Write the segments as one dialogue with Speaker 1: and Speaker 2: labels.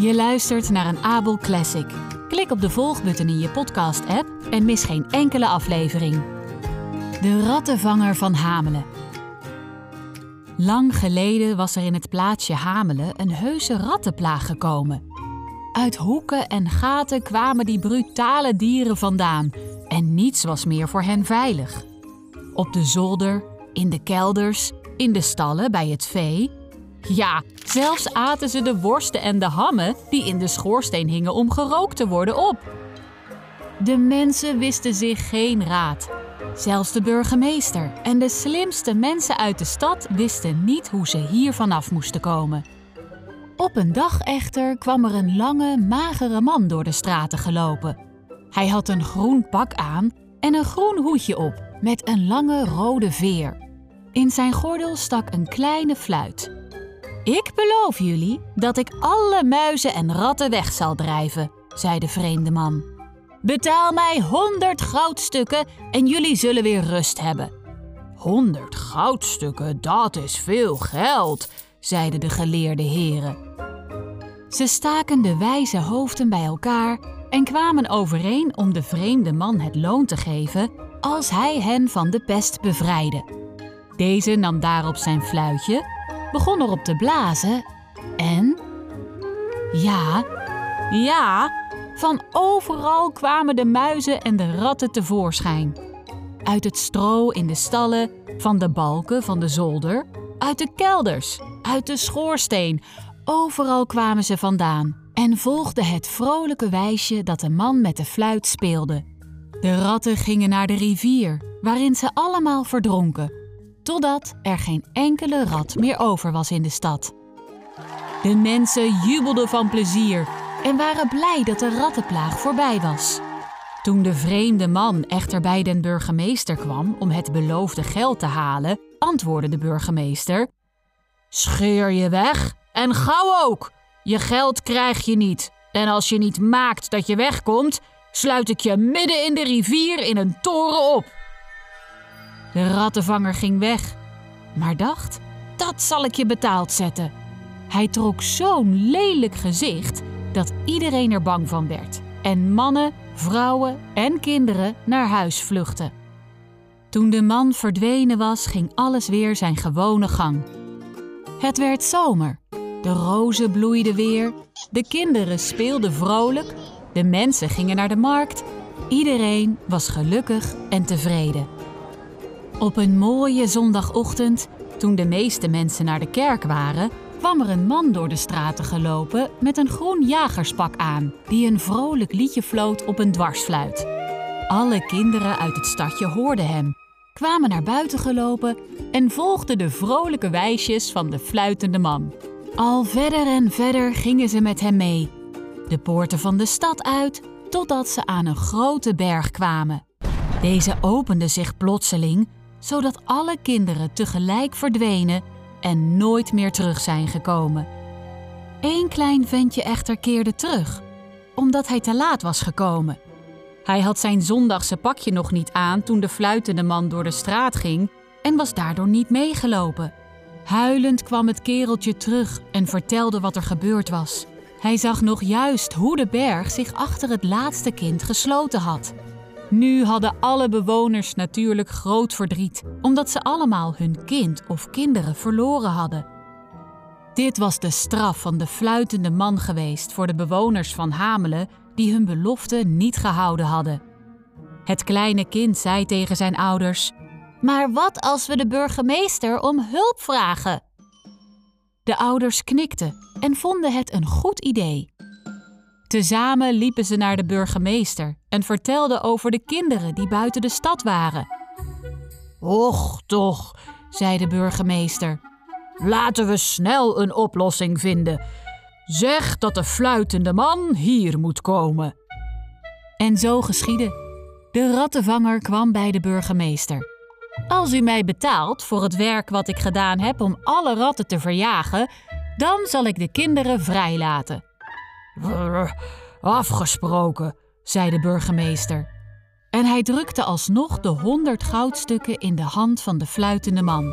Speaker 1: Je luistert naar een Abel Classic. Klik op de volgbutton in je podcast-app en mis geen enkele aflevering. De rattenvanger van Hamelen. Lang geleden was er in het plaatsje Hamelen een heuse rattenplaag gekomen. Uit hoeken en gaten kwamen die brutale dieren vandaan en niets was meer voor hen veilig. Op de zolder, in de kelders, in de stallen bij het vee. Ja, zelfs aten ze de worsten en de hammen die in de schoorsteen hingen om gerookt te worden op. De mensen wisten zich geen raad. Zelfs de burgemeester en de slimste mensen uit de stad wisten niet hoe ze hier vanaf moesten komen. Op een dag echter kwam er een lange, magere man door de straten gelopen. Hij had een groen pak aan en een groen hoedje op met een lange rode veer. In zijn gordel stak een kleine fluit. Ik beloof jullie dat ik alle muizen en ratten weg zal drijven, zei de vreemde man. Betaal mij honderd goudstukken en jullie zullen weer rust hebben. Honderd goudstukken, dat is veel geld, zeiden de geleerde heren. Ze staken de wijze hoofden bij elkaar en kwamen overeen om de vreemde man het loon te geven als hij hen van de pest bevrijdde. Deze nam daarop zijn fluitje, begon erop te blazen en. Ja, ja, van overal kwamen de muizen en de ratten tevoorschijn. Uit het stro in de stallen, van de balken van de zolder, uit de kelders, uit de schoorsteen. Overal kwamen ze vandaan en volgden het vrolijke wijsje dat de man met de fluit speelde. De ratten gingen naar de rivier, waarin ze allemaal verdronken, totdat er geen enkele rat meer over was in de stad. De mensen jubelden van plezier en waren blij dat de rattenplaag voorbij was. Toen de vreemde man echter bij den burgemeester kwam om het beloofde geld te halen, antwoordde de burgemeester: Scheer je weg en gauw ook! Je geld krijg je niet. En als je niet maakt dat je wegkomt, sluit ik je midden in de rivier in een toren op. De rattenvanger ging weg, maar dacht: dat zal ik je betaald zetten. Hij trok zo'n lelijk gezicht dat iedereen er bang van werd en mannen, vrouwen en kinderen naar huis vluchtten. Toen de man verdwenen was, ging alles weer zijn gewone gang. Het werd zomer. De rozen bloeiden weer, de kinderen speelden vrolijk, de mensen gingen naar de markt. Iedereen was gelukkig en tevreden. Op een mooie zondagochtend, toen de meeste mensen naar de kerk waren, kwam er een man door de straten gelopen met een groen jagerspak aan, die een vrolijk liedje floot op een dwarsfluit. Alle kinderen uit het stadje hoorden hem, kwamen naar buiten gelopen en volgden de vrolijke wijsjes van de fluitende man. Al verder en verder gingen ze met hem mee, de poorten van de stad uit, totdat ze aan een grote berg kwamen. Deze opende zich plotseling, zodat alle kinderen tegelijk verdwenen en nooit meer terug zijn gekomen. Eén klein ventje echter keerde terug, omdat hij te laat was gekomen. Hij had zijn zondagse pakje nog niet aan toen de fluitende man door de straat ging en was daardoor niet meegelopen. Huilend kwam het kereltje terug en vertelde wat er gebeurd was. Hij zag nog juist hoe de berg zich achter het laatste kind gesloten had. Nu hadden alle bewoners natuurlijk groot verdriet, omdat ze allemaal hun kind of kinderen verloren hadden. Dit was de straf van de fluitende man geweest voor de bewoners van Hamelen die hun belofte niet gehouden hadden. Het kleine kind zei tegen zijn ouders: Maar wat als we de burgemeester om hulp vragen? De ouders knikten en vonden het een goed idee. Tezamen liepen ze naar de burgemeester en vertelden over de kinderen die buiten de stad waren. Och toch, zei de burgemeester. Laten we snel een oplossing vinden. Zeg dat de fluitende man hier moet komen. En zo geschiedde. De rattenvanger kwam bij de burgemeester. Als u mij betaalt voor het werk wat ik gedaan heb om alle ratten te verjagen, dan zal ik de kinderen vrijlaten. Afgesproken, zei de burgemeester. En hij drukte alsnog de honderd goudstukken in de hand van de fluitende man.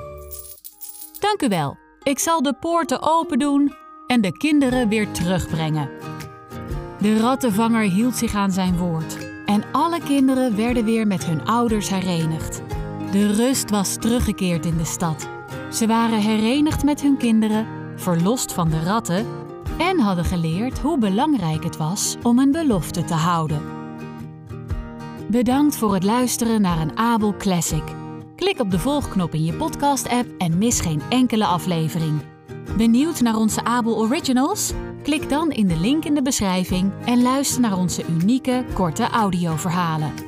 Speaker 1: Dank u wel. Ik zal de poorten open doen en de kinderen weer terugbrengen. De rattenvanger hield zich aan zijn woord en alle kinderen werden weer met hun ouders herenigd. De rust was teruggekeerd in de stad. Ze waren herenigd met hun kinderen, verlost van de ratten en hadden geleerd hoe belangrijk het was om een belofte te houden. Bedankt voor het luisteren naar een Abel Classic. Klik op de volgknop in je podcast-app en mis geen enkele aflevering. Benieuwd naar onze Abel Originals? Klik dan in de link in de beschrijving en luister naar onze unieke korte audioverhalen.